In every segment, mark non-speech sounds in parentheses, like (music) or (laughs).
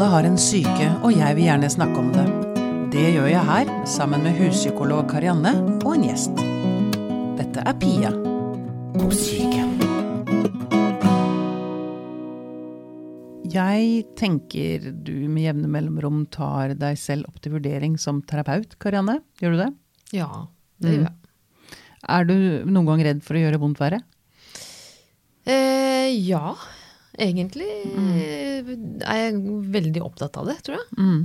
Alle har en syke, og jeg vil gjerne snakke om det. Det gjør jeg her, sammen med huspsykolog Karianne og en gjest. Dette er Pia på syke. Jeg tenker du med jevne mellomrom tar deg selv opp til vurdering som terapeut, Karianne. Gjør du det? Ja, det gjør jeg. Er du noen gang redd for å gjøre vondt verre? Eh, ja, egentlig er jeg veldig opptatt av det, tror jeg. Mm.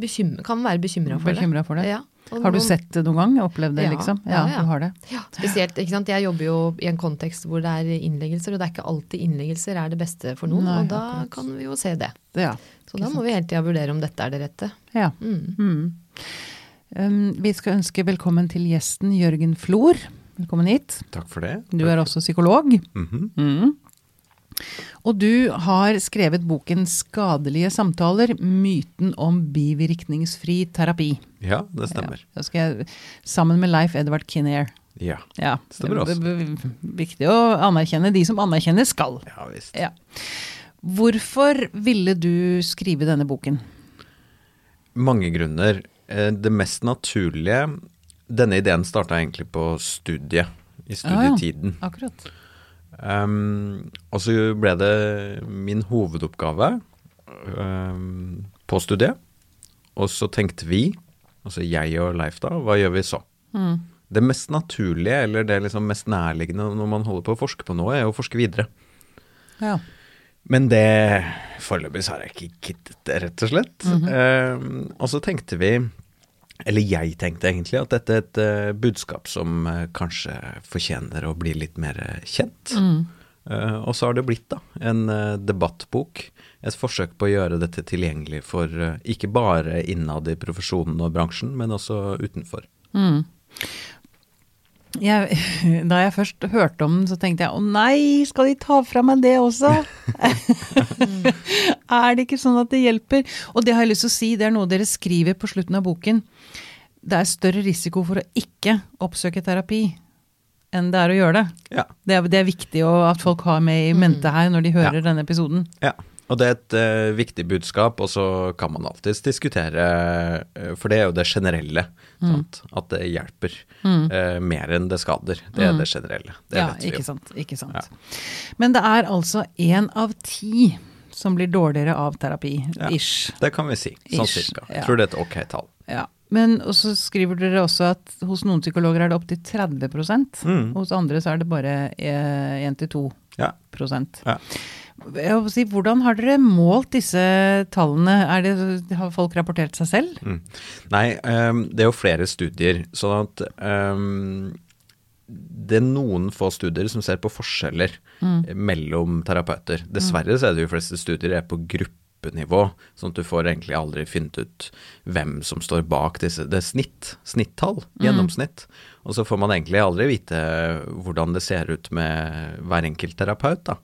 Bekymre, kan være bekymra for for det? Ja. Og Har du sett det noen gang? Opplevd det, Ja, liksom? ja, ja. du har det. Ja, spesielt, ikke sant? Jeg jobber jo i en kontekst hvor det er innleggelser, og det er ikke alltid innleggelser er det beste for noen, Nei, og da akkurat. kan vi jo se det. Ja. Så da må vi hele tida vurdere om dette er det rette. ja. Mm. Mm. Um, vi skal ønske velkommen til gjesten Jørgen Flor. Velkommen hit. Takk for det. Du er også psykolog. Mhm. Mm. Og du har skrevet boken 'Skadelige samtaler myten om bivirkningsfri terapi'. Ja, det stemmer. Ja, da skal jeg, sammen med Leif Edvard Kinnear. Ja, Ja, Stemmer det er v- v- Viktig å anerkjenne de som anerkjenner skal. ja visst. Ja. Hvorfor ville du skrive denne boken? Mange grunner. Eh, Det mest naturlige Denne ideen starta egentlig på studiet, i studietiden. Ja, Akkurat. Um, og så ble det min hovedoppgave um, på studiet. Og så tenkte vi, altså jeg og Leif da, hva gjør vi så? Mm. Det mest naturlige, eller det liksom mest nærliggende når man holder på å forske på noe, er å forske videre. Ja. Men det Foreløpig så har jeg ikke giddet det, rett og slett. Eh, og så tenkte vi, eller jeg tenkte egentlig, at dette er et uh, budskap som uh, kanskje fortjener å bli litt mer eh, kjent. Eh, og så har det blitt da, en debattbok. Et forsøk på å gjøre dette tilgjengelig for ikke bare innad i profesjonen og bransjen, men også utenfor. Mm. Jeg, (laughs) da jeg først hørte om den, så tenkte jeg å nei, skal de ta fra meg det også? (laughs) (laughs) er det ikke sånn at det hjelper? Og det har jeg lyst til å si, det er noe dere skriver på slutten av boken. Det er større risiko for å ikke oppsøke terapi enn det er å gjøre det. Ja. Det er, det er viktig å, at folk har med i mente her når de hører denne episoden. Ja, og det er et uh, viktig budskap, og så kan man alltids diskutere, eh, for det er jo det generelle, sant? at det hjelper eh, mer enn det skader. Det er det generelle, det ja, vet vi ikke jo. sant. Ikke sant. Men det er altså én av ti som blir dårligere av terapi, Ja. ish. Det kan vi si, sånn Ish, cirka. ja. Tror det er et ok tall. Ja. Men så skriver dere også at hos noen psykologer er det opptil 30 Mm. Hos andre så er det bare 1-2 Ja. Jeg Ja. vil si, Hvordan har dere målt disse tallene? Det, har folk rapportert seg selv? Mm. Nei, um, det er jo flere studier, sånn at um, det er noen få studier som ser på forskjeller mellom terapeuter. Dessverre så er det jo fleste studier er på gruppenivå, sånn at du får egentlig aldri funnet ut hvem som står bak disse. Det er snitt, snittall, gjennomsnitt. Og så får man egentlig aldri vite hvordan det ser ut med hver enkelt terapeut, da.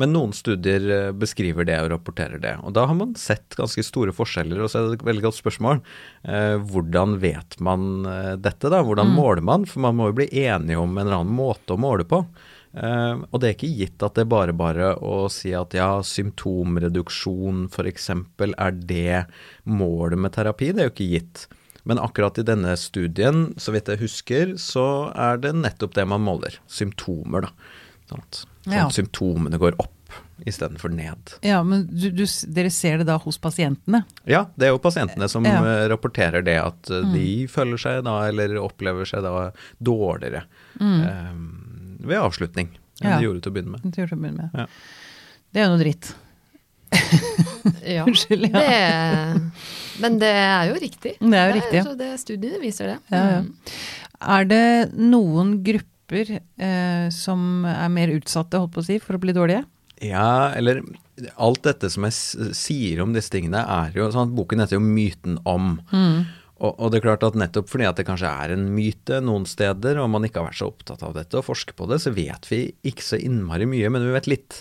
Men noen studier eh, beskriver det og rapporterer det. Og da har man sett ganske store forskjeller. Og så er det et veldig godt spørsmål. Eh, hvordan vet man eh, dette, da? Hvordan måler man? For man må jo bli enige om en eller annen måte å måle på. Eh, og det er ikke gitt at det er bare bare å si at ja, symptomreduksjon f.eks. er det målet med terapi. Det er jo ikke gitt. Men akkurat i denne studien, så vidt jeg husker, så er det nettopp det man måler. Symptomer, da. Sånn at Ja. symptomene går opp istedenfor ned. Ja, men du, du, dere ser det da hos pasientene? Ja, det er jo pasientene som Ja. eh, rapporterer det, at mm. de føler seg da, eller opplever seg da dårligere eh, ved avslutning enn Ja. de gjorde til å begynne med. Det det å begynne med. Ja. Det er jo noe dritt. (laughs) Ja, Unnskyld, ja. det, men det er jo riktig. Det er jo riktig. Så det studiene viser det. Ja, ja. Mm. Er det noen grupper eh, som er mer utsatte holdt på å si, for å bli dårlige? Ja, eller alt dette som jeg sier om disse tingene, er jo sånn at boken heter jo 'Myten om'. Og, og det er klart at nettopp fordi at det kanskje er en myte noen steder, og man ikke har vært så opptatt av dette og forsker på det, så vet vi ikke så innmari mye, men vi vet litt.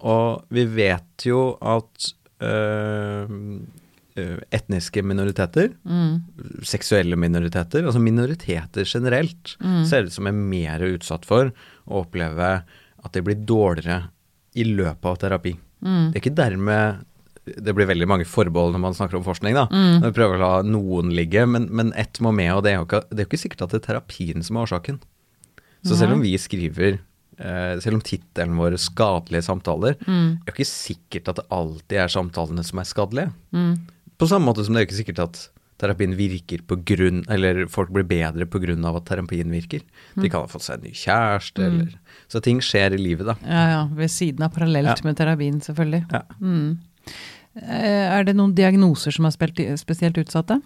Og vi vet jo at øh, øh, etniske minoriteter, seksuelle minoriteter, altså minoriteter generelt, ser ut som er mer utsatt for å oppleve at de blir dårligere i løpet av terapi. Det er ikke dermed det blir veldig mange forbehold når man snakker om forskning, da. Vi prøver å la noen ligge, men, men ett må med, og det er, jo ikke, det er jo ikke sikkert at det er terapien som er årsaken. Så selv om vi skriver eh, selv om tittelen vår 'Skadelige samtaler', Mm. er jo ikke sikkert at det alltid er samtalene som er skadelige. På samme måte som det er jo ikke sikkert at terapien virker på grunn Eller folk blir bedre av at terapien virker. De kan ha fått seg en ny kjæreste, eller Så ting skjer i livet, da. Ja, ja. Ved siden av parallelt Ja. med terapien, selvfølgelig. Ja. Mm. Eh, Er det noen diagnoser som er spesielt utsatte?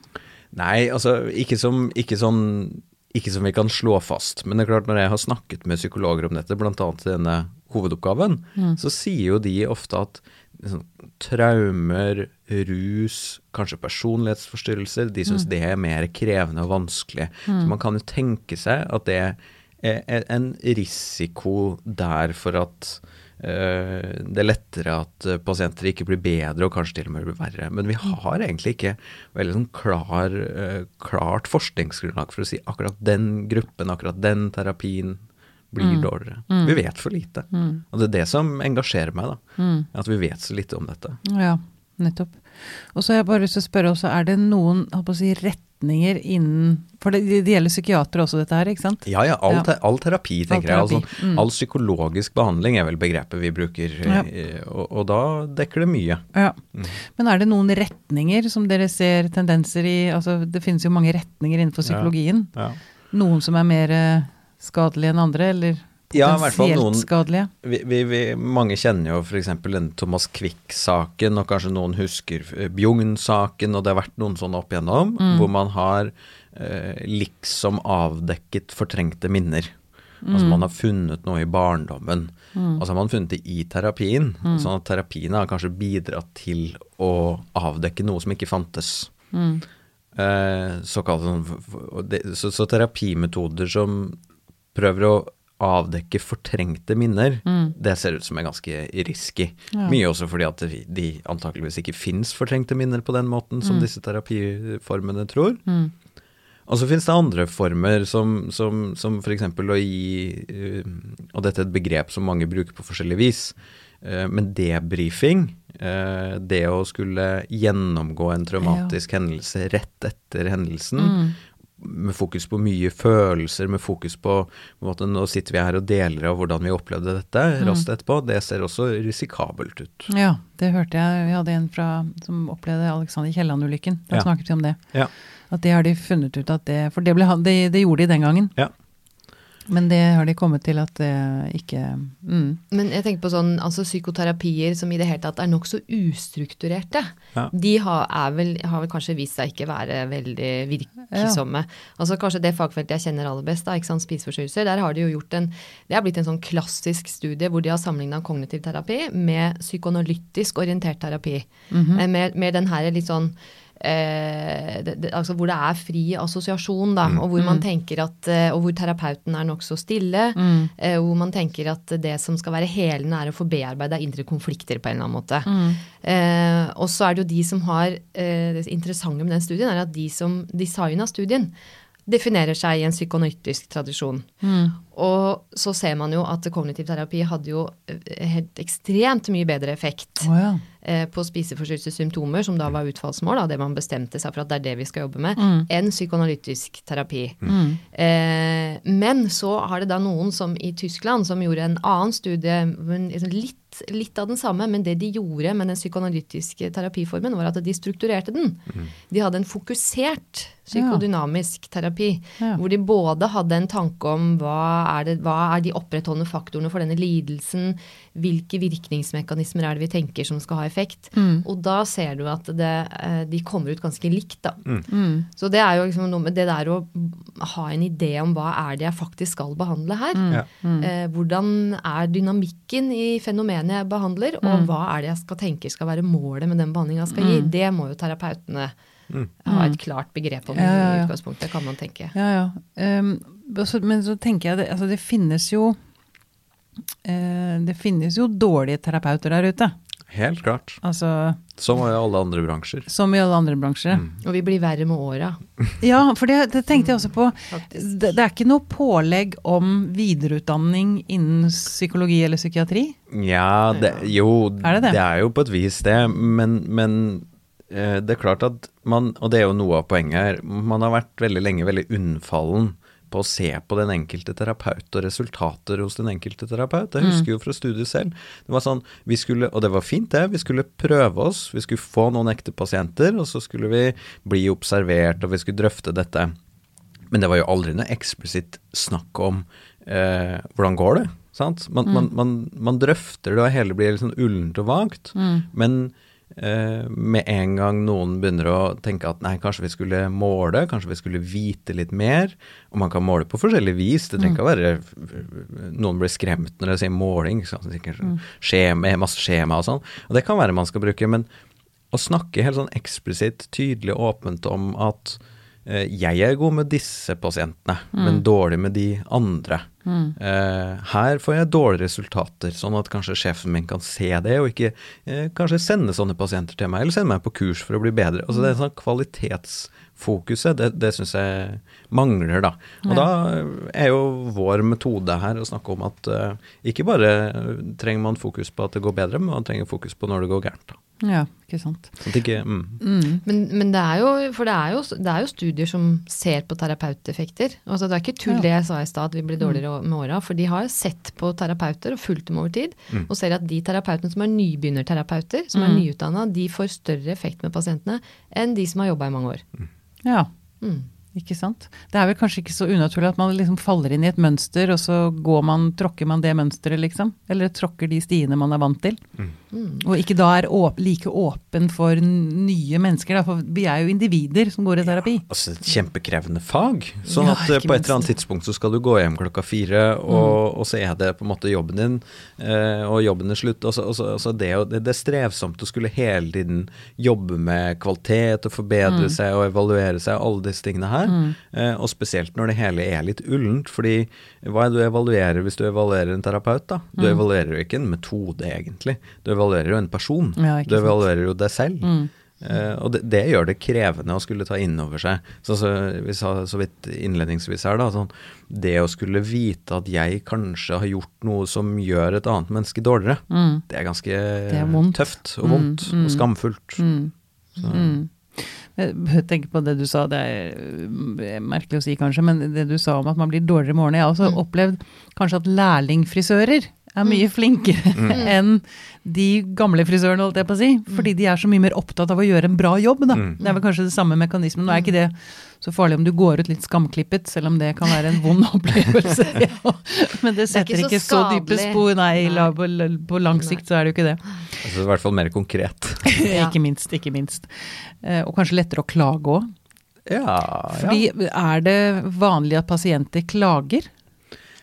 Nei, altså ikke som, ikke sånn ikke som vi kan slå fast, men det er klart når jeg har snakket med psykologer om dette, bl.a. til denne hovedoppgaven, så sier jo de ofte at liksom, traumer, rus, kanskje personlighetsforstyrrelser, de syns det er mer krevende og vanskelig. Så man kan jo tenke seg at det er en risiko der for at det er lettere at eh, pasienter ikke blir bedre og kanskje til og med blir verre. Men vi har egentlig ikke veldig sånn klar, eh, klart forskningsgrunnlag for å si akkurat den gruppen, akkurat den terapien blir dårligere. Vi vet for lite. Og det er det som engasjerer meg, da. At vi vet så lite om dette. Ja, nettopp. Og så har jeg bare lyst til å spørre også, er det noen å si, retninger innen For det, det gjelder psykiatere også, dette her, ikke sant? Ja, ja, all, te all terapi, tenker All jeg. Altså, mm. All psykologisk behandling er vel begrepet vi bruker, Ja. eh, og, og da dekker det mye. Ja. Men er det noen retninger som dere ser tendenser i? Altså, det finnes jo mange retninger innenfor psykologien. Ja. Noen som er mer eh, skadelige enn andre, eller Ja, i hvert fall noen- skadelige? Vi, vi, vi, mange kjenner jo f.eks. den Thomas Quick-saken, og kanskje noen husker eh, Bjugn-saken, og det har vært noen sånne opp igjennom, hvor man har eh, liksom avdekket fortrengte minner. Altså man har funnet noe i barndommen, og så har man funnet det i terapien. Sånn at terapien har kanskje bidratt til å avdekke noe som ikke fantes. Eh, såkalt sånn, så, så terapimetoder som prøver å avdekke fortrengte minner, det ser ut som er ganske risky. Ja. Mye også fordi at de, antakeligvis ikke fins fortrengte minner på den måten som disse terapiformene tror. Og så finnes det andre former som, som, som f.eks. å gi eh, Og dette er et begrep som mange bruker på forskjellig vis. eh, men debrifing, eh, det å skulle gjennomgå en traumatisk hendelse rett etter hendelsen, med fokus på mye følelser, med fokus på, på måte, Nå sitter vi her og deler av hvordan vi opplevde dette raskt etterpå. Det ser også risikabelt ut. Ja, det hørte jeg. Vi hadde en fra, som opplevde Alexander Kielland-ulykken. Da Ja. snakket vi om det. Ja. At det har de funnet ut at det For det, ble, det, det gjorde de den gangen. Ja. Men det har de kommet til at det ikke mm. Men jeg tenker på sånn, altså psykoterapier som i det hele tatt er nokså ustrukturerte. Ja. De har, er vel, har vel kanskje vist seg ikke være veldig virksomme. Altså Kanskje det fagfeltet jeg kjenner aller best, da, ikke sant, spiseforstyrrelser. Der har de jo gjort en Det har blitt en sånn klassisk studie hvor de har sammenligna kognitiv terapi med psykoanalytisk orientert terapi. Eh, med, med den her litt sånn Eh, det, det, altså hvor det er fri assosiasjon, da, og hvor man tenker at eh, Og hvor terapeuten er nokså stille. Eh, hvor man tenker at det som skal være helende, er å få bearbeida indre konflikter på en eller annen måte. Eh, og så er det jo de som har eh, Det interessante med den studien, er at de som designa studien, definerer seg i en psykoanalytisk tradisjon. Og så ser man jo at kognitiv terapi hadde jo eh, helt ekstremt mye bedre effekt oh, ja. eh, på spiseforstyrrelsessymptomer, som da var utfallsmål, da, det man bestemte seg for at det er det vi skal jobbe med, enn psykoanalytisk terapi. Eh, men så har det da noen som i Tyskland som gjorde en annen studie, men liksom litt, litt av den samme, men det de gjorde med den psykoanalytiske terapiformen, var at de strukturerte den. De hadde en fokusert psykodynamisk terapi, Ja. hvor de både hadde en tanke om hva er, det, hva er de opprettholdende faktorene for denne lidelsen, hvilke virkningsmekanismer er det vi tenker som skal ha effekt. Og da ser du at det, eh, de kommer ut ganske likt, da. Mm. Så det er jo liksom noe med det der å ha en idé om hva er det jeg faktisk skal behandle her. Ja. Eh, hvordan er dynamikken i fenomenet jeg behandler, og hva er det jeg skal tenke skal være målet med den behandlinga jeg skal gi. Det må jo terapeutene ha et klart begrep om Ja, ja, ja. i utgangspunktet, kan man tenke. Ja, ja. Um, så- men så tenker jeg det, altså det finnes jo uh, Det finnes jo dårlige terapeuter der ute. Helt klart. Altså, Som i alle andre bransjer. som i alle andre bransjer. Og vi blir verre med åra, (laughs) Ja, for det, det tenkte jeg også på. Det, det er ikke noe pålegg om videreutdanning innen psykologi eller psykiatri? Ja, det, jo, Er det det? det er jo på et vis det, men, men eh, det er klart at man, og det er jo noe av poenget her, man har vært veldig lenge veldig unnfallen på å se på den enkelte terapeut og resultater hos den enkelte terapeut. Jeg husker jo fra studiet selv. Det var sånn, vi skulle, og det var fint det, vi skulle prøve oss, vi skulle få noen ekte pasienter, og så skulle vi bli observert, og vi skulle drøfte dette. Men det var jo aldri noe eksplisitt snakk om eh, hvordan går det. Sant? Man, man, man, man drøfter det, og hele blir litt sånn ullent og vagt. Men eh, med en gang noen begynner å tenke at nei, kanskje vi skulle måle, kanskje vi skulle vite litt mer, og man kan måle på forskjellig vis, det trenger ikke å være Noen blir skremt når jeg sier måling, sånn skjema, masse skjema og sånn, og det kan være man skal bruke, men å snakke helt sånn eksplisitt, tydelig og åpent om at eh, jeg er god med disse pasientene, men dårlig med de andre. Eh, her får jeg dårlige resultater, sånn at kanskje sjefen min kan se det, og ikke eh, kanskje sende sånne pasienter til meg, eller sende meg på kurs for å bli bedre. Altså det er sånn kvalitetsfokuset, det, det syns jeg mangler, da. Og da er jo vår metode her å snakke om at eh, ikke bare trenger man fokus på at det går bedre, men man trenger fokus på når det går gærent. da. Ja, ikke sant. Sånn at ikke, mm. Men, men det er jo, for det er jo, det er jo studier som ser på terapeuteffekter. Altså det er ikke tull Ja. det jeg sa i stad, at vi blir dårligere med åra. For de har sett på terapeuter og fulgt dem over tid, og ser at de terapeutene som er nybegynnerterapeuter, som er nyutdanna, de får større effekt med pasientene enn de som har jobba i mange år. Ja, Mm. Ikke sant. Det er vel kanskje ikke så unaturlig at man liksom faller inn i et mønster, og så går man, tråkker man det mønsteret, liksom. Eller tråkker de stiene man er vant til. Mm. Og ikke da er åp like åpen for nye mennesker, da. For vi er jo individer som går i terapi. Altså et kjempekrevende fag. Sånn at ja, på et eller annet tidspunkt så skal du gå hjem klokka fire, og, og så er det på en måte jobben din, eh, og jobben er slutt. Og så, og så, og så det, det, det er strevsomt å skulle hele tiden jobbe med kvalitet og forbedre seg og evaluere seg, alle disse tingene her. Eh, og spesielt når det hele er litt ullent, fordi hva er det du evaluerer hvis du evaluerer en terapeut, da? Du evaluerer jo ikke en metode, egentlig. Du evaluerer jo en person. Ja, du evaluerer jo deg selv. Eh, og det, det gjør det krevende å skulle ta inn over seg. Så, så, vi sa så vidt innledningsvis her, da, sånn, det å skulle vite at jeg kanskje har gjort noe som gjør et annet menneske dårligere, det er ganske er tøft og vondt og skamfullt. Så, Jeg tenker på det du sa, det er øh, merkelig å si kanskje, men det du sa om at man blir dårligere i morgen. Jeg har også opplevd kanskje at lærlingfrisører er mye flinkere (laughs) enn de gamle frisørene, holdt jeg på å si. Fordi de er så mye mer opptatt av å gjøre en bra jobb, da. Det er vel kanskje det samme mekanismen. Nå er ikke det så farlig om du går ut litt skamklippet, selv om det kan være en vond (laughs) opplevelse. ja. Men det setter ikke så ikke så dype spor. Nei, la, på, på lang sikt så er det jo ikke det. altså, I hvert fall mer konkret. Ja. (laughs) ikke minst, ikke minst. Eh, og kanskje lettere å klage òg. Ja, ja. Fordi er det vanlig at pasienter klager?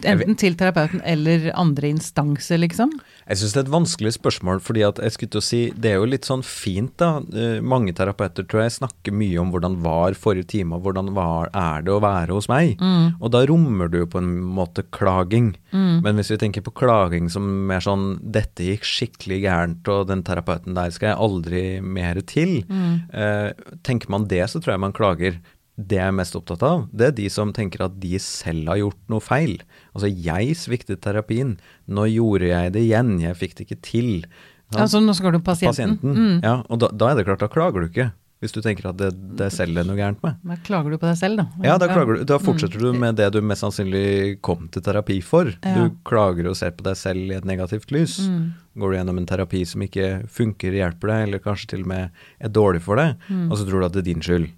Enten til terapeuten eller andre instanser, liksom? Jeg syns det er et vanskelig spørsmål, fordi at jeg skulle til å si, det er jo litt sånn fint, da. Eh, Mange terapeuter tror jeg snakker mye om hvordan var forrige time, og hvordan var, er det å være hos meg. Og da rommer du jo på en måte klaging. Men hvis vi tenker på klaging som mer sånn 'dette gikk skikkelig gærent, og den terapeuten der skal jeg aldri mer til', eh, tenker man det, så tror jeg man klager. Det jeg er mest opptatt av, det er de som tenker at de selv har gjort noe feil. Altså, jeg sviktet terapien. Nå gjorde jeg det igjen. Jeg fikk det ikke til. Altså, nå skal du pasienten. Pasienten. Ja, og da, da er det klart, da klager du ikke. Hvis du tenker at det, det selv er noe gærent med. Da klager du på deg selv, da. Ja, da, klager du, da fortsetter du med det du mest sannsynlig kom til terapi for. Ja. Du klager og ser på deg selv i et negativt lys. Går du gjennom en terapi som ikke funker, hjelper deg, eller kanskje til og med er dårlig for deg, og så tror du at det er din skyld.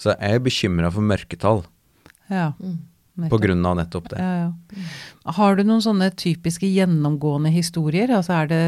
Så jeg er bekymra for mørketall Ja. på grunn av nettopp det. Ja, ja. Har du noen sånne typiske gjennomgående historier? Altså er det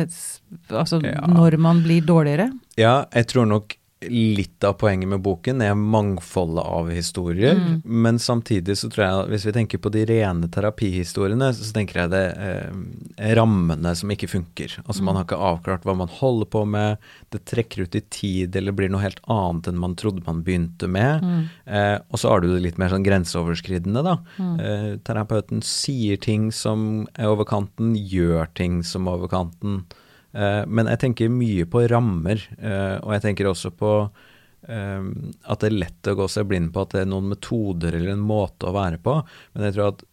altså Ja. når man blir dårligere? Ja, jeg tror nok litt av poenget med boken er mangfoldet av historier. Men samtidig så tror jeg hvis vi tenker på de rene terapihistoriene, så tenker jeg det er rammene som ikke funker. Altså man har ikke avklart hva man holder på med, det trekker ut i tid eller blir noe helt annet enn man trodde man begynte med. Eh, og så har du det litt mer sånn grenseoverskridende, da. Eh, terapeuten sier ting som er over kanten, gjør ting som er over kanten. Eh, men jeg tenker mye på rammer, eh, og jeg tenker også på eh, at det er lett å gå seg blind på at det er noen metoder eller en måte å være på. Men jeg tror at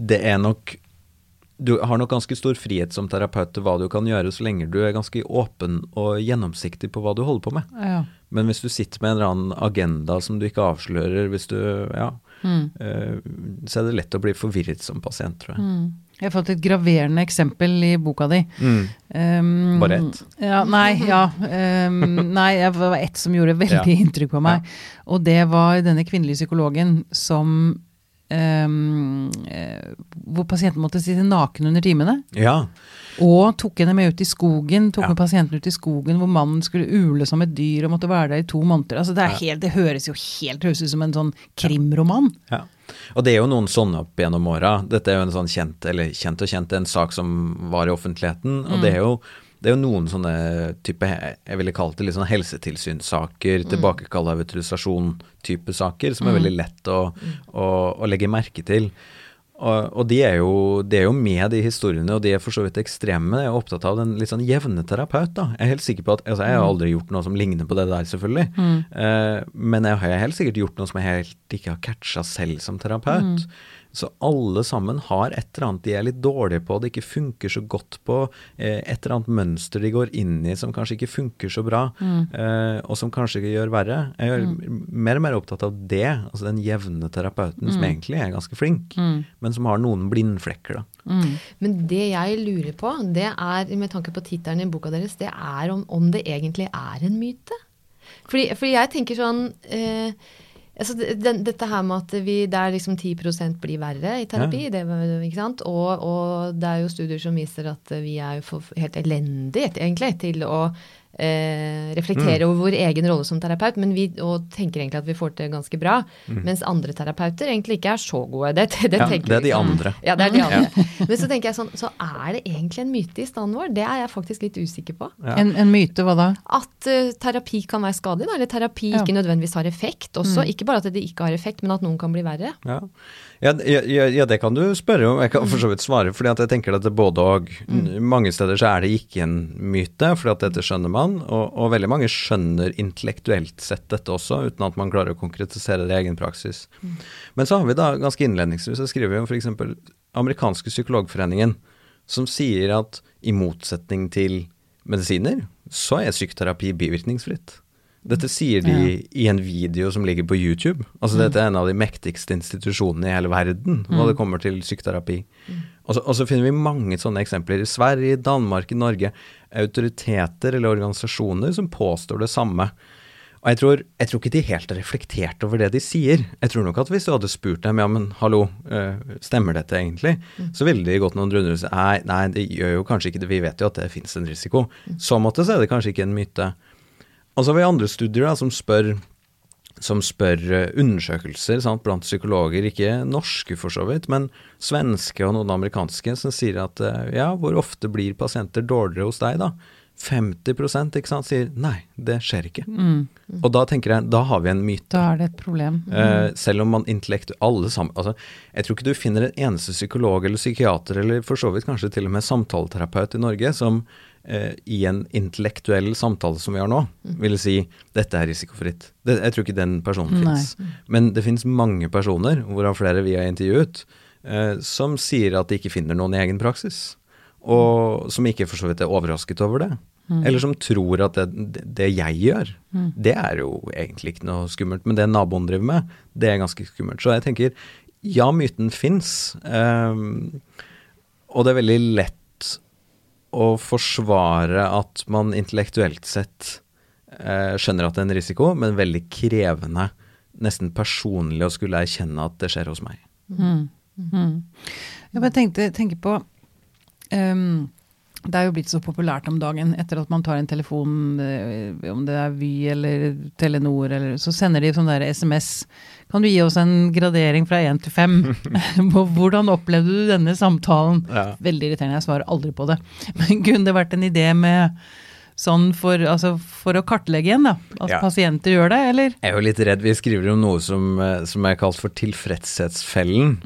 det er nok du har nok ganske stor frihet som terapeut til hva du kan gjøre, så lenge du er ganske åpen og gjennomsiktig på hva du holder på med. Ja. Men hvis du sitter med en eller annen agenda som du ikke avslører, hvis du Ja. Mm. eh, så er det lett å bli forvirret som pasient, tror jeg. Mm. Jeg har fått et graverende eksempel i boka di. Mm. Um, Bare ett? Ja, nei, ja. Um, (laughs) nei, det var ett som gjorde veldig Ja. inntrykk på meg. Og det var denne kvinnelige psykologen som um, Hvor pasienten måtte sitte naken under timene. Ja. Og tok henne med ut i skogen, tok Ja. med pasienten ut i skogen hvor mannen skulle ule som et dyr og måtte være der i to måneder. Altså det, helt, det høres jo helt høres ut som en sånn krimroman. Ja. Og det er jo noen sånne opp gjennom åra. Dette er jo en sånn kjent, eller kjent og kjent, en sak som var i offentligheten. Og det er jo det er jo noen sånne type, jeg ville kalt det litt sånn helsetilsynssaker, tilbakekall av autorisasjon-type saker, som er veldig lett å, å, å legge merke til. Og, og de, er jo, de er jo med de historiene, og de er for så vidt ekstreme. Jeg er opptatt av den litt sånn jevne terapeut. da. Jeg er helt sikker på at, altså Jeg har aldri gjort noe som ligner på det der, selvfølgelig. Eh, men jeg har helt sikkert gjort noe som jeg helt ikke har catcha selv som terapeut. Så alle sammen har et eller annet de er litt dårlige på, det ikke funker så godt på. Eh, et eller annet mønster de går inn i som kanskje ikke funker så bra, mm. og som kanskje ikke gjør verre. Jeg er mer og mer opptatt av det, altså den jevne terapeuten som egentlig er ganske flink, men som har noen blindflekker. da. Men det jeg lurer på, det er, med tanke på tittelen i boka deres, det er om, om det egentlig er en myte. Fordi, fordi jeg tenker sånn eh, altså den, Dette her med at vi, det er liksom 10% blir verre i terapi, det, ikke sant? Og, og det er jo studier som viser at vi er jo for, helt elendige egentlig til å eh, reflektere over vår egen rolle som terapeut, men vi og tenker egentlig at vi får til ganske bra. Mens andre terapeuter egentlig ikke er så gode. Det, det, Ja, det er de andre. Ja, det er de andre. Men så tenker jeg sånn, så er det egentlig en myte i standen vår? Det er jeg faktisk litt usikker på. Ja. En, en myte, hva da? At uh, terapi kan være skadelig, da, eller terapi Ja. ikke nødvendigvis har effekt også. Ikke bare at det ikke har effekt, men at noen kan bli verre. Ja. Ja, ja, ja, det kan du spørre om. Jeg kan for så vidt svare, fordi at jeg tenker at det både og. Mange steder så er det ikke en myte, for at dette skjønner man. Og, og veldig mange skjønner intellektuelt sett dette også, uten at man klarer å konkretisere det i egen praksis. Men så har vi da ganske innledningsvis, så skriver om f.eks. amerikanske psykologforeningen, som sier at i motsetning til medisiner, så er psykoterapi bivirkningsfritt. Dette sier de Ja. i en video som ligger på YouTube. Altså Dette er en av de mektigste institusjonene i hele verden hva det kommer til psykoterapi. Og, så, og så finner vi mange sånne eksempler i Sverige, i Danmark, i Norge. Autoriteter eller organisasjoner som påstår det samme. Og jeg tror, jeg tror ikke de helt har reflektert over det de sier. Jeg tror nok at hvis du hadde spurt dem ja, men hallo, eh, stemmer dette egentlig, så ville de gått noen runder og sagt nei, nei, det gjør jo kanskje ikke det, vi vet jo at det finnes en risiko. Så måte så er det kanskje ikke en myte. Og så har vi andre studier da, som spør som spør eh, undersøkelser sant, blant psykologer, ikke norske for så vidt, men svenske og noen amerikanske, som sier at eh, ja, hvor ofte blir pasienter dårligere hos deg da? 50 ikke sant, sier nei, det skjer ikke. Og da tenker jeg, da har vi en myte. Da er det et problem. Eh, selv om man intellektu... Alle sammen altså, Jeg tror ikke du finner en eneste psykolog eller psykiater, eller for så vidt kanskje til og med samtaleterapeut i Norge, som i en intellektuell samtale som vi har nå, ville si dette er risikofritt. Det, jeg tror ikke den personen fins. Men det fins mange personer, hvorav flere vi har intervjuet, eh, som sier at de ikke finner noen i egen praksis. Og som ikke for så vidt er overrasket over det. Eller som tror at det, det, jeg gjør, det er jo egentlig ikke noe skummelt. Men det naboen driver med, det er ganske skummelt. Så jeg tenker, ja, myten fins. Eh, og det er veldig lett å forsvare at man intellektuelt sett eh, skjønner at det er en risiko, men veldig krevende, nesten personlig å skulle erkjenne at det skjer hos meg. Jeg bare tenkte, tenker på ehm, Det er jo blitt så populært om dagen etter at man tar en telefon, eh, om det er Vy eller Telenor, eller, så sender de sånn der SMS. Kan du gi oss en gradering fra én til fem? (laughs) Hvordan opplevde du denne samtalen? Ja. Veldig irriterende, jeg svarer aldri på det. Men kunne det vært en idé med sånn for, altså, for å kartlegge igjen, da? At Ja. pasienter gjør det, eller? Jeg er jo litt redd. Vi skriver om noe som, eh, som er kalt for tilfredshetsfellen.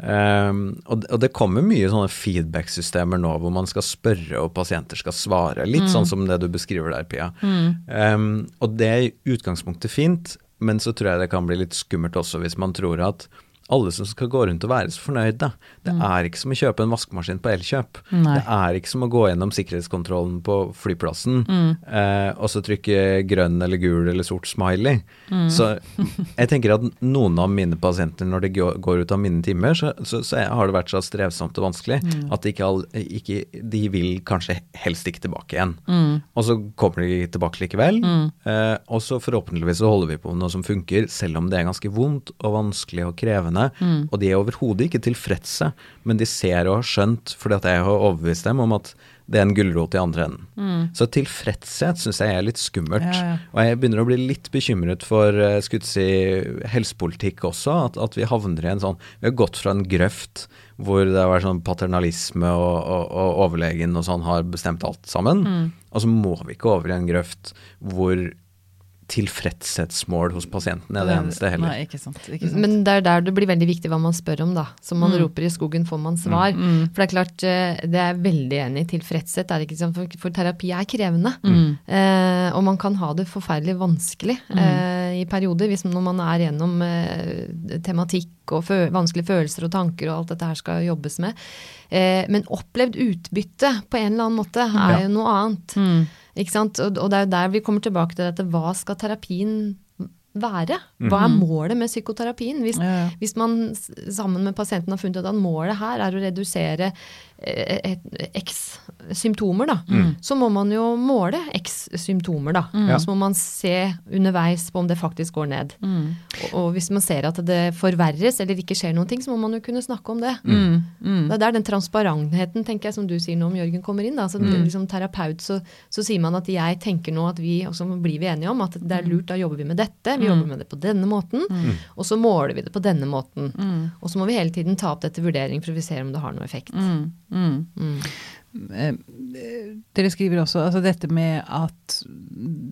Um, og, og det kommer mye sånne feedback-systemer nå hvor man skal spørre og pasienter skal svare. Litt sånn som det du beskriver der, Pia. Um, og det er i utgangspunktet fint, men så tror jeg det kan bli litt skummelt også hvis man tror at alle som skal gå rundt og være så fornøyde. Det er ikke som å kjøpe en vaskemaskin på Elkjøp. Nei. Det er ikke som å gå gjennom sikkerhetskontrollen på flyplassen eh, og så trykke grønn eller gul eller sort smiley. Så (laughs) jeg tenker at noen av mine pasienter, når de går går ut av mine timer, så, så, så har det vært så strevsomt og vanskelig at ikke all, ikke, de vil kanskje helst ikke tilbake igjen. Og så kommer de tilbake likevel, eh, og så forhåpentligvis så holder vi på med noe som funker, selv om det er ganske vondt og vanskelig og krevende. Og de er overhodet ikke tilfredse, men de ser og har skjønt, fordi at jeg har overbevist dem om at det er en gulrot i andre enden. Så tilfredshet syns jeg er litt skummelt. Ja, ja. Og jeg begynner å bli litt bekymret for eh, skulle si, helsepolitikk også. At, at vi havner i en sånn Vi har gått fra en grøft hvor det har vært sånn paternalisme og, og, og overlegen og sånn har bestemt alt sammen. Og så må vi ikke over i en grøft hvor tilfredshetsmål hos pasienten er det eneste heller. Nei, ikke sant. Ikke sant. Men det er der det blir veldig viktig hva man spør om, da. Som man Mm. roper i skogen, får man svar. For det er klart, eh, det er veldig enig. Tilfredshet er ikke sånn, for, for terapi er krevende. Mm. Eh, og man kan ha det forferdelig vanskelig eh, i perioder, hvis når man er gjennom eh, tematikk og fø vanskelige følelser og tanker og alt dette her skal jobbes med. Eh, men opplevd utbytte på en eller annen måte er Ja. jo noe annet. Ikke sant? Og, og det er jo der vi kommer tilbake til dette, hva skal terapien være? Hva er målet med psykoterapien? Hvis, Ja, ja. hvis man sammen med pasienten har funnet ut at målet her er å redusere et, et- x symptomer, da, så må man jo måle x symptomer, da. Mm. Så må man se underveis på om det faktisk går ned. Mm. Og, og hvis man ser at det forverres eller ikke skjer noen ting, så må man jo kunne snakke om det. Mm. Mm. Det er der den transparentheten, tenker jeg, som du sier nå om Jørgen, kommer inn. Da. Så det, liksom terapeut, så, så sier man at jeg tenker nå at vi, og så blir vi enige om at det er lurt, da jobber vi med dette. Vi jobber med det på denne måten, og så måler vi det på denne måten. Og så må vi hele tiden ta opp det til vurdering for å se om det har noe effekt. Mm. Mm. Mm. Eh, Dere skriver også altså dette med at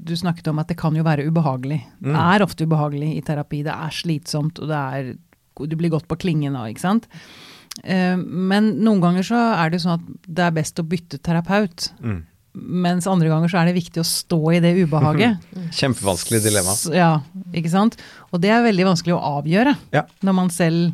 du snakket om at det kan jo være ubehagelig. Det er ofte ubehagelig i terapi. Det er slitsomt, og det er Du blir godt på klingen av, ikke sant. Eh, Men noen ganger så er det sånn at det er best å bytte terapeut. Mm. Mens andre ganger så er det viktig å stå i det ubehaget. (laughs) Kjempevanskelig dilemma. Ja, ikke sant. Og det er veldig vanskelig å avgjøre Ja. når man selv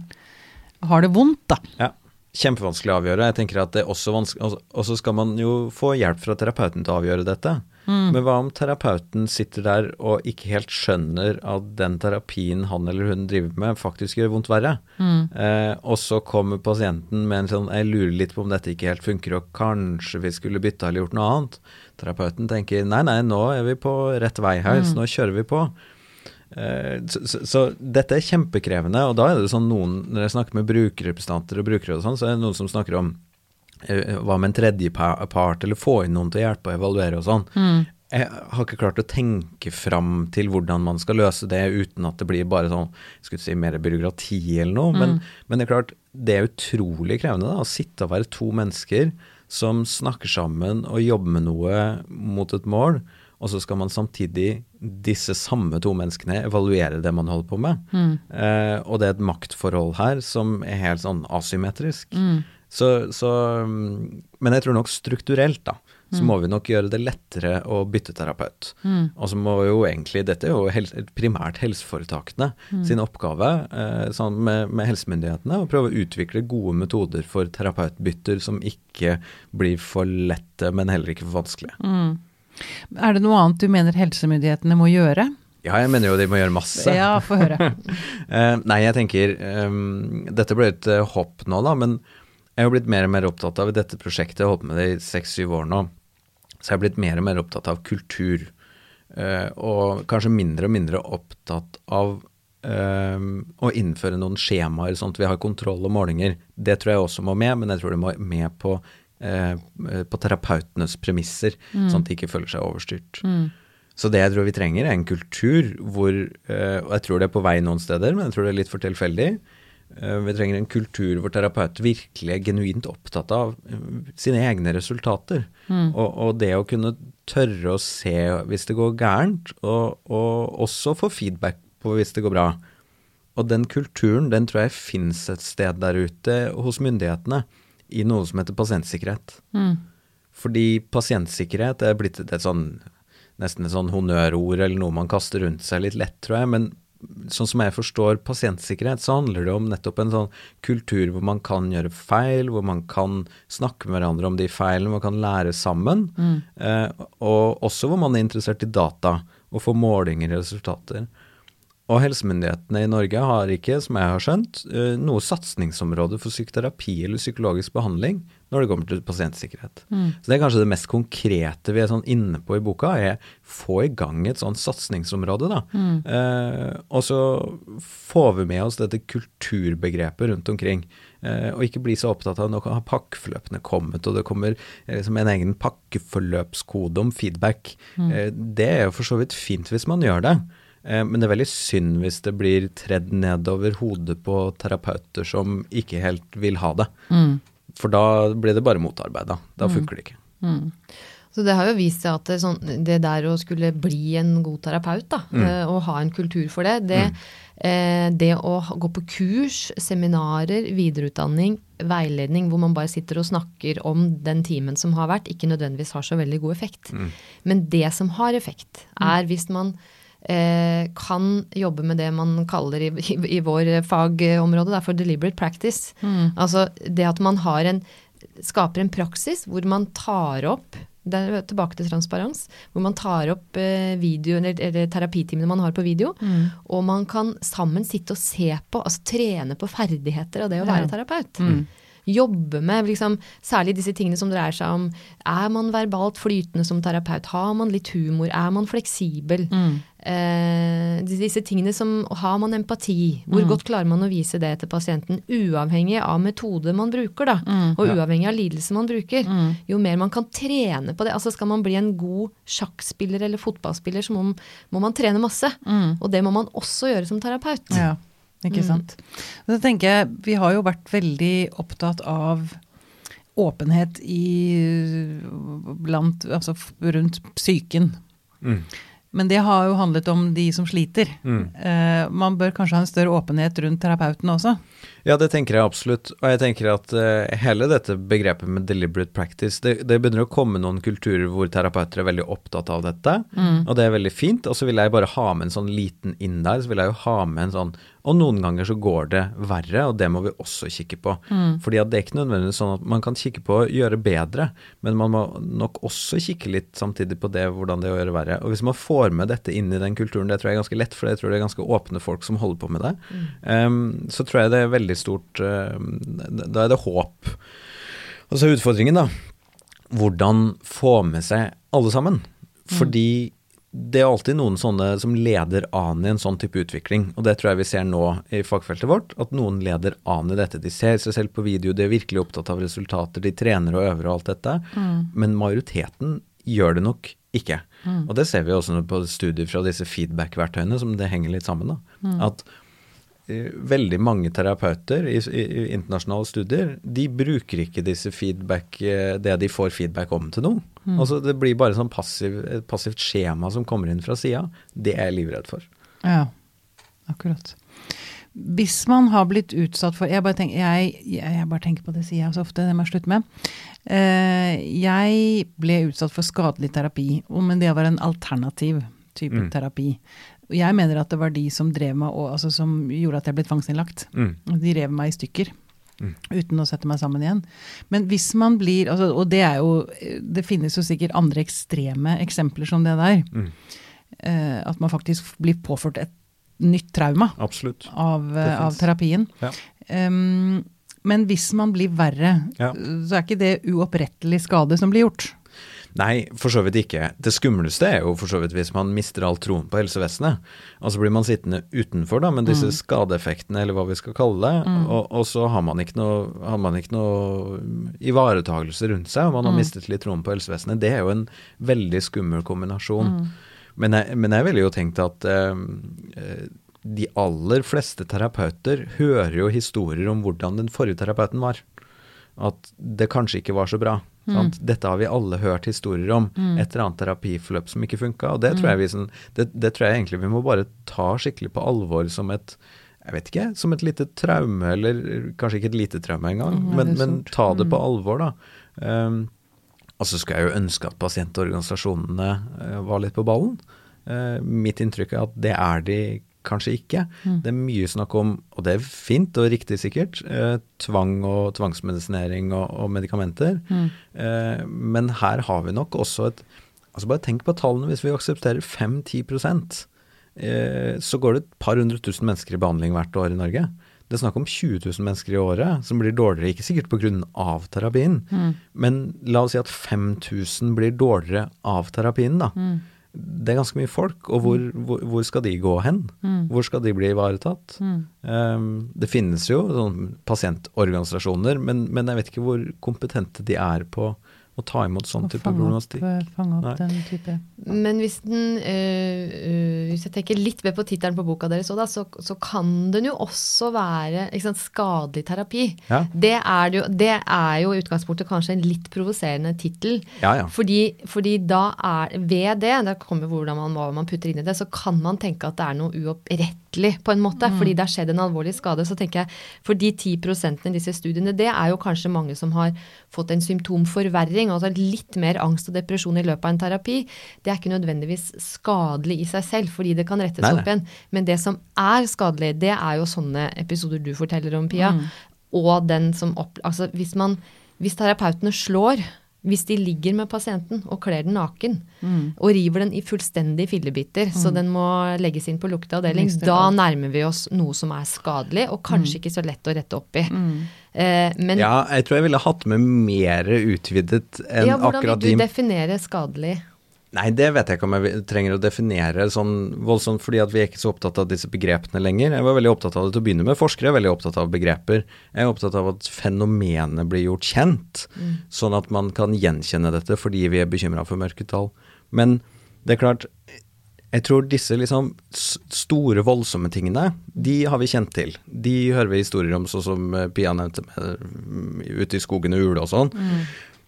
har det vondt, da. Ja. Kjempevanskelig å avgjøre. Jeg tenker at det er også vanskelig, og- så skal man jo få hjelp fra terapeuten til å avgjøre dette. Men hva om terapeuten sitter der og ikke helt skjønner at den terapien han eller hun driver med, faktisk gjør vondt verre? Eh, og så kommer pasienten med en sånn 'jeg lurer litt på om dette ikke helt funker', og kanskje vi skulle bytta eller gjort noe annet. Terapeuten tenker 'nei, nei, nå er vi på rett vei her, så nå kjører vi på'. Eh, Så, så, så dette er kjempekrevende, og da er det sånn noen Når jeg snakker med brukerrepresentanter og brukere og sånn, så er det noen som snakker om eh, hva med en tredje part, eller få inn noen til å hjelpe og evaluere og sånn. Jeg har ikke klart å tenke fram til hvordan man skal løse det uten at det blir bare sånn, skulle si mer byråkrati eller noe. Men, men det er klart, det er utrolig krevende da, å sitte og være to mennesker som snakker sammen og jobber med noe mot et mål. Og så skal man samtidig, disse samme to menneskene, evaluere det man holder på med. Eh, og det er et maktforhold her som er helt sånn asymmetrisk. Så, så, mm, men jeg tror nok strukturelt, da, så må vi nok gjøre det lettere å bytte terapeut. Og så må jo egentlig, dette er jo hel, primært helseforetakene sin oppgave eh, sånn med, med helsemyndighetene, å prøve å utvikle gode metoder for terapeutbytter som ikke blir for lette, men heller ikke for vanskelige. Er det noe annet du mener helsemyndighetene må gjøre? Ja, jeg mener jo de må gjøre masse. Ja, få høre. (laughs) Eh, nei, jeg tenker um, Dette ble et eh, hopp nå, da, men jeg har blitt mer og mer opptatt av dette prosjektet. Jeg har holdt med det i seks-syv år nå. Så jeg har blitt mer og mer opptatt av kultur. Uh, og kanskje mindre og mindre opptatt av uh, å innføre noen skjemaer, sånn at vi har kontroll og målinger. Det tror jeg også må med, men jeg tror det må med på, på terapeutenes premisser, sånn at de ikke føler seg overstyrt. Så det jeg tror vi trenger, er en kultur hvor eh, Og jeg tror det er på vei noen steder, men jeg tror det er litt for tilfeldig. Eh, vi trenger en kultur hvor terapeuter virkelig er genuint opptatt av eh, sine egne resultater. Mm. Og, og, det å kunne tørre å se hvis det går gærent, og, og, også få feedback på hvis det går bra. Og den kulturen den tror jeg finnes et sted der ute hos myndighetene i noe som heter pasientsikkerhet. Mm. Fordi pasientsikkerhet er blitt et, sånn, nesten et sånn honnørord eller noe man kaster rundt seg litt lett, tror jeg. men sånn som jeg forstår pasientsikkerhet, så handler det om nettopp en sånn kultur hvor man kan gjøre feil, hvor man kan snakke med hverandre om de feilene, man kan lære sammen. Mm. Eh, og også hvor man er interessert i data og får målinger og resultater. Og helsemyndighetene i Norge har ikke, som jeg har skjønt, eh, noe satsingsområde for psykoterapi eller psykologisk behandling når det kommer til pasientsikkerhet. Mm. Så Det er kanskje det mest konkrete vi er sånn inne på i boka, er få i gang et sånt satsingsområde. da. Mm. Eh, og så får vi med oss dette kulturbegrepet rundt omkring. Eh, og ikke bli så opptatt av nå har pakkeforløpene kommet, og det kommer liksom en egen pakkeforløpskode om feedback. Mm. Eh, det er jo for så vidt fint hvis man gjør det. Eh, men det er veldig synd hvis det blir tredd nedover hodet på terapeuter som ikke helt vil ha det. Mm. For da blir det bare motarbeida. Da, mm. funker det ikke. Mm. Så det har jo vist seg at det, sånn, det, der å skulle bli en god terapeut, da, mm. Eh, og ha en kultur for det, det, mm. eh, det å gå på kurs, seminarer, videreutdanning, veiledning hvor man bare sitter og snakker om den timen som har vært, ikke nødvendigvis har så veldig god effekt. Men det som har effekt, er hvis man kan jobbe med det man kaller i, i, i vår fagområde da, for deliberate practice. Mm. Altså det at man har en, skaper en praksis hvor man tar opp det er tilbake til transparens, hvor man tar opp eh, video, eller, eller terapitimene man har på video, mm. og man kan sammen sitte og se på, altså trene på ferdigheter av det å være ja. terapeut. Mm jobbe med liksom, særlig disse tingene som dreier seg om Er man verbalt flytende som terapeut? Har man litt humor? Er man fleksibel? Mm. Eh, disse tingene som Har man empati? Hvor mm. godt klarer man å vise det til pasienten? Uavhengig av metode man bruker, da. Mm. Og uavhengig av lidelse man bruker. Mm. Jo mer man kan trene på det. Altså skal man bli en god sjakkspiller eller fotballspiller, så må, må man trene masse. Mm. Og det må man også gjøre som terapeut. Ja. Ikke mm. sant. Så tenker jeg, Vi har jo vært veldig opptatt av åpenhet i, blant, altså rundt psyken. Mm. Men det har jo handlet om de som sliter. Mm. Uh, man bør kanskje ha en større åpenhet rundt terapeutene også? Ja, det tenker jeg absolutt. Og jeg tenker at uh, hele dette begrepet med deliberate practice, det, det, begynner å komme noen kulturer hvor terapeuter er veldig opptatt av dette, mm. og det er veldig fint. Og så vil jeg bare ha med en sånn liten inn der, så vil jeg jo ha med en sånn Og noen ganger så går det verre, og det må vi også kikke på. Mm. Fordi at det er ikke nødvendigvis sånn at man kan kikke på å gjøre bedre, men man må nok også kikke litt samtidig på det, hvordan det er å gjøre verre. Og hvis man får med dette inn i den kulturen, det tror jeg er ganske lett, for jeg tror det er ganske åpne folk som holder på med det, mm. um, så tror jeg det er veldig stort uh, Da er det håp. Og så er utfordringen, da, hvordan få med seg alle sammen. Mm. Fordi det er alltid noen sånne som leder an i en sånn type utvikling. Og det tror jeg vi ser nå i fagfeltet vårt, at noen leder an i dette. De ser seg selv på video, de er virkelig opptatt av resultater, de trener og øver og alt dette. Mm. Men majoriteten gjør det nok ikke. Mm. Og det ser vi også på studier fra disse feedback-verktøyene, som det henger litt sammen. da. Mm. At veldig mange terapeuter i, i, i, internasjonale studier, de bruker ikke disse feedback, eh, det de får feedback om til noe. Mm. Altså Det blir bare sånn passiv, et passivt skjema som kommer inn fra sida. Det er jeg livredd for. Ja, akkurat. Hvis man har blitt utsatt for Jeg bare tenker, jeg, jeg bare tenker på det, sier jeg så ofte, det må jeg slutte med. Uh, jeg ble utsatt for skadelig terapi, men det var en alternativ type mm. terapi. Jeg mener at det var de som drev meg, og, altså, som gjorde at jeg ble tvangsinnlagt. Mm. De rev meg i stykker. Mm. Uten å sette meg sammen igjen. Men hvis man blir altså, Og det er jo Det finnes jo sikkert andre ekstreme eksempler som det der. Mm. Eh, at man faktisk blir påført et nytt trauma av, eh, av, terapien. Ja. Um, men hvis man blir verre, ja. så er ikke det uopprettelig skade som blir gjort. Nei, for så vidt ikke. Det skumleste er jo for så vidt hvis man mister all troen på helsevesenet. Og så blir man sittende utenfor da, med disse mm. skadeeffektene, eller hva vi skal kalle det. Mm. Og, og, så har man ikke noe, har man ikke noe ivaretagelse rundt seg, og man har mm. mistet litt troen på helsevesenet. Det er jo en veldig skummel kombinasjon. Mm. Men, jeg, men, jeg, ville jo tenkt at eh, de aller fleste terapeuter hører jo historier om hvordan den forrige terapeuten var. At det kanskje ikke var så bra. Mm. Dette har vi alle hørt historier om. Mm. Et eller annet terapiforløp som ikke funka. Og det tror, jeg vi, sånn, det, det tror jeg egentlig vi må bare ta skikkelig på alvor som et jeg vet ikke, som et lite traume, eller kanskje ikke et lite traume engang, mm, men, men, ta det på mm. alvor, da. Um, og så skulle jeg jo ønske at pasientorganisasjonene uh, var litt på ballen. Uh, mitt inntrykk er at det er de kanskje ikke. Mm. Det er mye snakk om, og det er fint og riktig sikkert, eh, tvang og tvangsmedisinering og, og medikamenter. Mm. Eh, men her har vi nok også et altså Bare tenk på tallene. Hvis vi aksepterer 5-10 eh, så går det et par hundre tusen mennesker i behandling hvert år i Norge. Det er snakk om 20 000 mennesker i året som blir dårligere, ikke sikkert pga. terapien, mm. men la oss si at 5000 blir dårligere av terapien, da. Mm det er ganske mye folk, og hvor, mm. hvor, hvor skal de gå hen? Mm. Hvor skal de bli ivaretatt? Mm. Um, det finnes jo sånn pasientorganisasjoner, men, men, jeg vet ikke hvor kompetente de er på å ta imot sånn type problematikk. Fange opp den type. Men hvis, den, øh, øh, hvis jeg tenker litt mer på tittelen på boka deres, da, så, så, kan den jo også være sant, skadelig terapi. Ja. Det, er det, jo, det er jo i utgangspunktet kanskje en litt provoserende tittel. Ja, ja. fordi, fordi, da er ved det, det kommer hvordan man, hva man putter inn i det, så kan man tenke at det er noe uopprettelig, på en måte. Mm. Fordi det har skjedd en alvorlig skade. Så tenker jeg, for de ti prosentene i disse studiene, det er jo kanskje mange som har fått en symptomforverring, altså litt mer angst og depresjon i løpet av en terapi, det er ikke nødvendigvis skadelig i seg selv, fordi det kan rettes nei, nei. opp igjen. Men det som er skadelig, det er jo sånne episoder du forteller om, Pia. Mm. Og den som opp... Altså hvis man Hvis terapeutene slår hvis de ligger med pasienten og kler den naken, mm. og river den i fullstendig fillebiter, mm. så den må legges inn på lukteavdeling, da nærmer vi oss noe som er skadelig, og kanskje mm. ikke så lett å rette opp i. Mm. Eh, men, ja, jeg tror jeg ville hatt med mer utvidet enn akkurat de Hvordan vil du definere skadelig? Nei, det vet jeg ikke om jeg trenger å definere sånn voldsomt, fordi at vi er ikke så opptatt av disse begrepene lenger. Jeg var veldig opptatt av det til å begynne med. Forskere er veldig opptatt av begreper. Jeg er opptatt av at fenomenet blir gjort kjent, mm. sånn at man kan gjenkjenne dette fordi vi er bekymra for mørketall. Men det er klart, jeg tror disse liksom store, voldsomme tingene, de har vi kjent til. De hører vi historier om, sånn som eh, Pia nevnte, med, mm, ute i skogen og ule og sånn. Mm.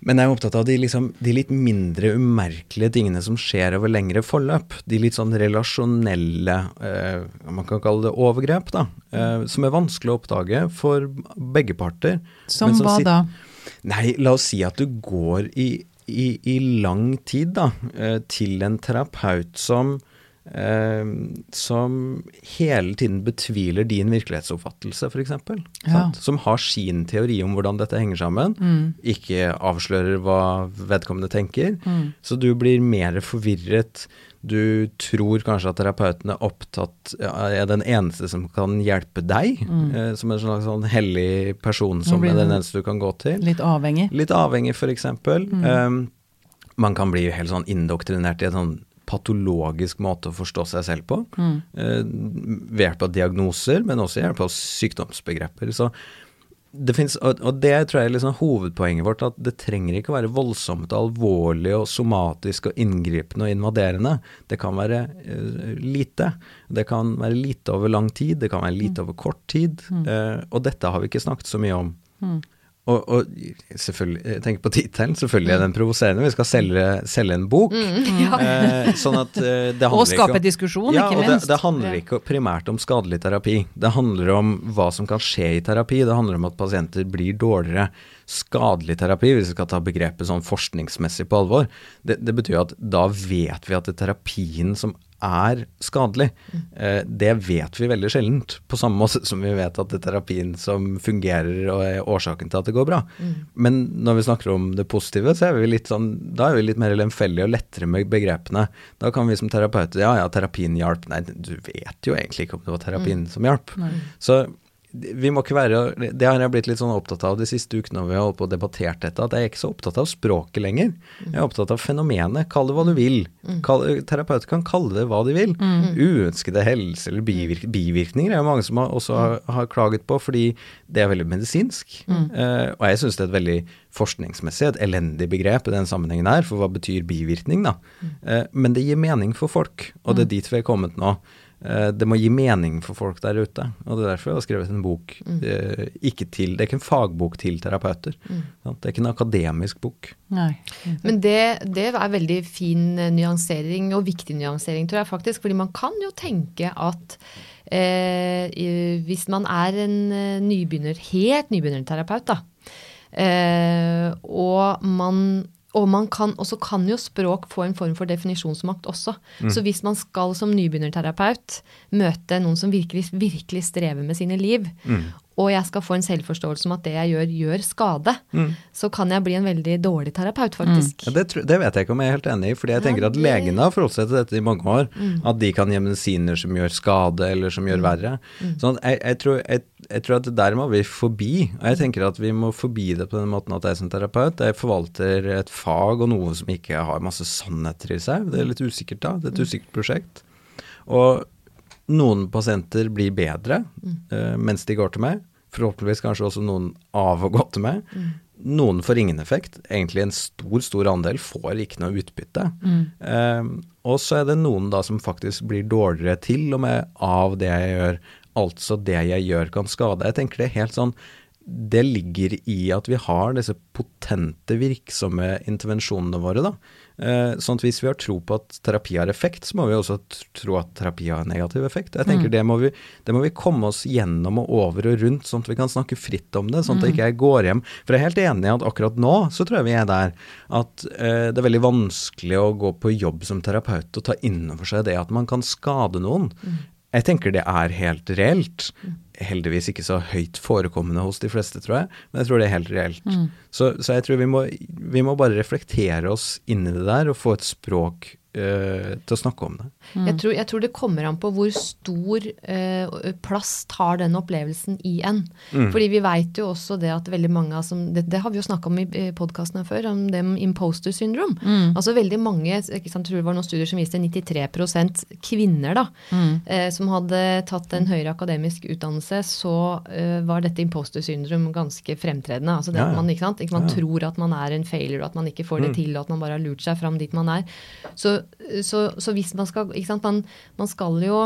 Men jeg er opptatt av de, liksom, de, litt mindre umerkelige tingene som skjer over lengre forløp. De litt sånn relasjonelle, eh, man kan kalle det overgrep, da. Eh, som er vanskelig å oppdage for begge parter. Som, som hva da? Nei, la oss si at du går i, i, i lang tid da, eh, til en terapeut som som hele tiden betviler din virkelighetsoppfattelse, f.eks. Ja. Som har sin teori om hvordan dette henger sammen, mm. ikke avslører hva vedkommende tenker. Mm. Så du blir mer forvirret. Du tror kanskje at terapeuten er opptatt er den eneste som kan hjelpe deg, mm. eh, som en slags sånn hellig person som er den eneste du kan gå til. Litt avhengig? Litt avhengig, f.eks. Mm. Um, man kan bli helt sånn indoktrinert i et sånn patologisk måte å forstå seg selv på. Mm. Eh, ved hjelp av diagnoser, men også ved hjelp av sykdomsbegreper. Så det finnes, og, det tror jeg er liksom hovedpoenget vårt, at det trenger ikke å være voldsomt alvorlig og somatisk og inngripende og invaderende. Det kan være uh, lite. Det kan være lite over lang tid, det kan være lite over kort tid. Mm. Uh, og dette har vi ikke snakket så mye om. Mm. Og, og, selvfølgelig, jeg tenker på tittelen, selvfølgelig er den provoserende. Vi skal selge, selge en bok. Mm, ja. eh, sånn at eh, det (laughs) Og skape diskusjon, ja, ikke minst. Og det, det handler ikke primært om skadelig terapi. Det handler om hva som kan skje i terapi. Det handler om at pasienter blir dårligere. Skadelig terapi, hvis vi skal ta begrepet sånn forskningsmessig på alvor, det, det betyr at da vet vi at er terapien som er skadelig. Eh, det vet vi veldig sjeldent, på samme måte som vi vet at det er terapien som fungerer og er årsaken til at det går bra. Mm. Men når vi snakker om det positive, så er vi litt sånn, da er vi litt mer lemfeldige og lettere med begrepene. Da kan vi som terapeuter ja ja, terapien hjalp. Nei, du vet jo egentlig ikke om det var terapien mm. som hjalp. Så vi må ikke være, Det har jeg blitt litt sånn opptatt av de siste ukene når vi har holdt på og debattert dette, at jeg er ikke så opptatt av språket lenger. Jeg er opptatt av fenomenet. Kall det hva du vil. Kall, terapeuter kan kalle det hva de vil. Mm. Uønskede helse eller bivirk, bivirkninger er det mange som har, også har, har, klaget på, fordi det er veldig medisinsk. Mm. Uh, og jeg syns det er et veldig forskningsmessig et elendig begrep i den sammenhengen her, for hva betyr bivirkning, da? Uh, men det gir mening for folk, og det er dit vi er kommet nå. Eh, det må gi mening for folk der ute. Og det er derfor jeg har skrevet en bok. Mm. Eh, ikke til, det er ikke en fagbok til terapeuter. Mm. Sant? Det er ikke en akademisk bok. Nei. Men det, det er veldig fin eh, nyansering, og viktig nyansering, tror jeg faktisk. Fordi man kan jo tenke at eh, hvis man er en nybegynner, helt nybegynnerterapeut, da, eh, og man og man kan, også kan jo språk få en form for definisjonsmakt også. Så hvis man skal som nybegynnerterapeut møte noen som virkelig, virkelig strever med sine liv, og jeg skal få en selvforståelse om at det jeg gjør, gjør skade, så kan jeg bli en veldig dårlig terapeut, faktisk. Ja, det, det vet jeg ikke om jeg er helt enig i, fordi jeg tenker at det- legene har forholdt seg til dette i mange år. At de kan gi medisiner som gjør skade, eller som gjør verre. Sånn, jeg, jeg, tror, jeg, jeg tror at der må vi forbi. Og jeg tenker at vi må forbi det på den måten at jeg som terapeut jeg forvalter et fag og noe som ikke har masse sannheter i seg. Det er litt usikkert da. Det er et usikkert prosjekt. Og noen pasienter blir bedre eh, mens de går til meg. Forhåpentligvis kanskje også noen av å gå til meg. Noen får ingen effekt. Egentlig en stor, stor andel får ikke noe utbytte. Eh, og så er det noen da som faktisk blir dårligere til og med av det jeg gjør. Altså det jeg gjør kan skade. Jeg tenker det er helt sånn det ligger i at vi har disse potente, virksomme intervensjonene våre. da. Eh, sånn at Hvis vi har tro på at terapi har effekt, så må vi også tro at terapi har negativ effekt. Jeg tenker det, må vi, det må vi komme oss gjennom og over og rundt, sånn at vi kan snakke fritt om det. Sånn at ikke jeg går hjem. For jeg er helt enig i at akkurat nå så tror jeg vi er der at eh, det er veldig vanskelig å gå på jobb som terapeut og ta inn over seg det at man kan skade noen. Jeg tenker det er helt reelt. Heldigvis ikke så høyt forekommende hos de fleste, tror jeg, men jeg tror det er helt reelt. Så, så jeg tror vi må, vi må bare reflektere oss inni det der og få et språk til å snakke om det. Jeg, tror, jeg tror det kommer an på hvor stor eh, plass tar den opplevelsen i en. Fordi vi veit jo også det at veldig mange av som Det, det har vi jo snakka om i podkasten før, om det med imposter syndrome. Altså veldig mange, ikke sant, jeg tror det var noen studier som viste 93% kvinner da, eh, som hadde tatt en høyere akademisk utdannelse, så eh, var dette imposter syndrom ganske fremtredende. Altså det Ja, at man, ikke sant, ikke, man tror at man er en failure, og at man ikke får det til, og at man bare har lurt seg fram dit man er. Så, så, så hvis man skal ikke sant, man, man skal jo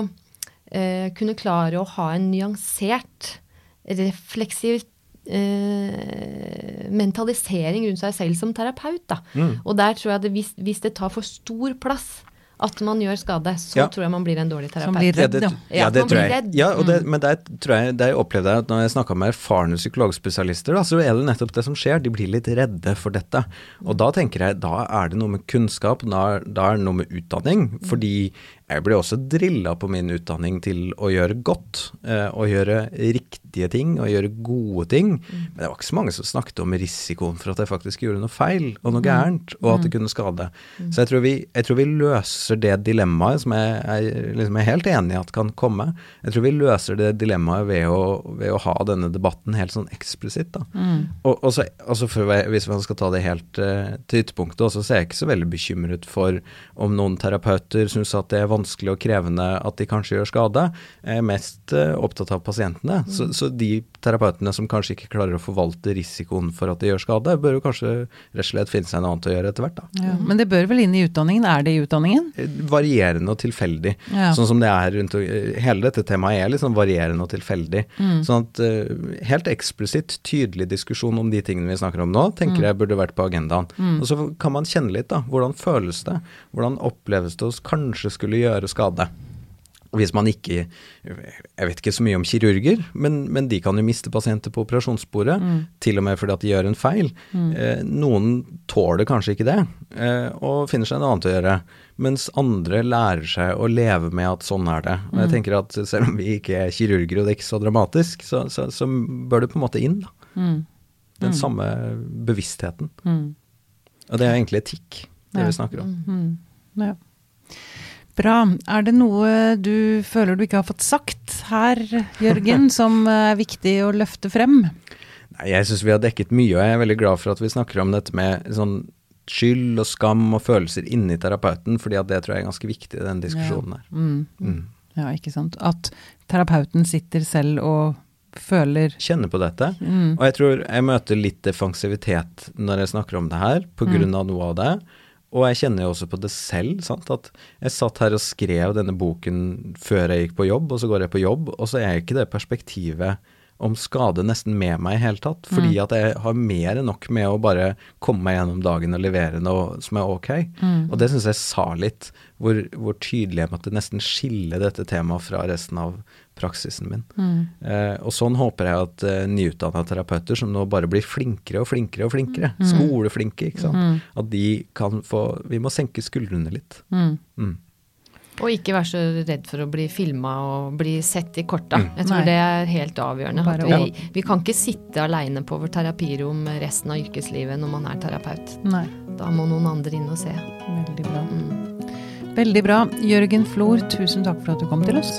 eh, kunne klare å ha en nyansert, refleksiv eh, mentalisering rundt seg selv som terapeut. Da. Og der tror jeg at hvis, hvis det tar for stor plass at man gjør skade, så Ja. tror jeg man blir en dårlig Som terapeut. blir redd, ja. ja, Ja, det tror jeg. Ja, og det, men der tror jeg, der opplevde jeg at når jeg snakka med erfarne psykologspesialister, da, så er det nettopp det som skjer. De blir litt redde for dette. Og da tenker jeg, da er det noe med kunnskap, da, er- da er det noe med utdanning. Fordi jeg ble også drilla på min utdanning til å gjøre godt, eh, å gjøre riktige ting, og gjøre gode ting. Men det var ikke så mange som snakket om risikoen for at jeg faktisk gjorde noe feil, og noe gærent, og at det kunne skade. Så jeg tror vi, jeg tror vi løser det dilemmaet, som jeg, jeg liksom er helt enig i at kan komme. Jeg tror vi løser det dilemmaet ved å, ved å ha denne debatten helt sånn eksplisitt. Da. Og, og så, altså for, hvis man skal ta det helt eh, til ytterpunktet så er jeg ikke så veldig bekymret for om noen terapeuter syns at det er vanskelig og krevende at de kanskje gjør skade. Jeg er mest eh, opptatt av pasientene. Så, så de terapeutene som kanskje ikke klarer å forvalte risikoen for at de gjør skade, bør jo kanskje rett og slett finne seg noe annet å gjøre etter hvert. da. Ja, men det bør vel inn i utdanningen? Er det i utdanningen? varierende og tilfeldig. Ja. Sånn som det er rundt Hele dette temaet er litt sånn varierende og tilfeldig. Sånn at eh, helt eksplisitt, tydelig diskusjon om de tingene vi snakker om nå, tenker jeg burde vært på agendaen. Og så kan man kjenne litt, da. Hvordan føles det? Hvordan oppleves det å kanskje skulle gjøre skade? Hvis man ikke Jeg vet ikke så mye om kirurger, men, men de kan jo miste pasienter på operasjonsbordet. Til og med fordi at de gjør en feil. Eh, noen tåler kanskje ikke det, eh, og finner seg noe annet å gjøre. Mens andre lærer seg å leve med at sånn er det. Og jeg tenker at selv om vi ikke er kirurger og det er ikke så dramatisk, så, så, så bør det på en måte inn. da. Den samme bevisstheten. Og det er egentlig etikk, det Ja. vi snakker om. Ja. Bra. Er det noe du føler du ikke har fått sagt her, Jørgen, (laughs) som er viktig å løfte frem? Nei, jeg syns vi har dekket mye, og jeg er veldig glad for at vi snakker om dette med sånn skyld og skam og følelser inni terapeuten, fordi at det tror jeg er ganske viktig i den diskusjonen her. Mm. Mm. Ja, ikke sant. At terapeuten sitter selv og føler Kjenner på dette. mm. Og jeg tror jeg møter litt defensivitet når jeg snakker om det her, på grunn av noe av det. Og jeg kjenner jo også på det selv, sant? at jeg satt her og skrev denne boken før jeg gikk på jobb, og så går jeg på jobb, og så er ikke det perspektivet om skade nesten med meg i hele tatt. Fordi mm. at jeg har mer enn nok med å bare komme meg gjennom dagen og levere noe som er ok. Mm. Og det syns jeg sa litt, hvor, hvor tydelig jeg måtte nesten skille dette temaet fra resten av praksisen min. Mm. Eh, og sånn håper jeg at eh, nyutdanna terapeuter som nå bare blir flinkere og flinkere og flinkere, mm. skoleflinke, ikke sant, mm. at de kan få Vi må senke skuldrene litt. Mm. mm. Og ikke være så redd for å bli filma og bli sett i korta. Mm. Jeg tror Nei. det er helt avgjørende. Vi, vi, kan ikke sitte aleine på vårt terapirom resten av yrkeslivet når man er terapeut. Nei. Da må noen andre inn og se. Veldig bra. Mm. Veldig bra. Jørgen Flor, tusen takk for at du kom til oss.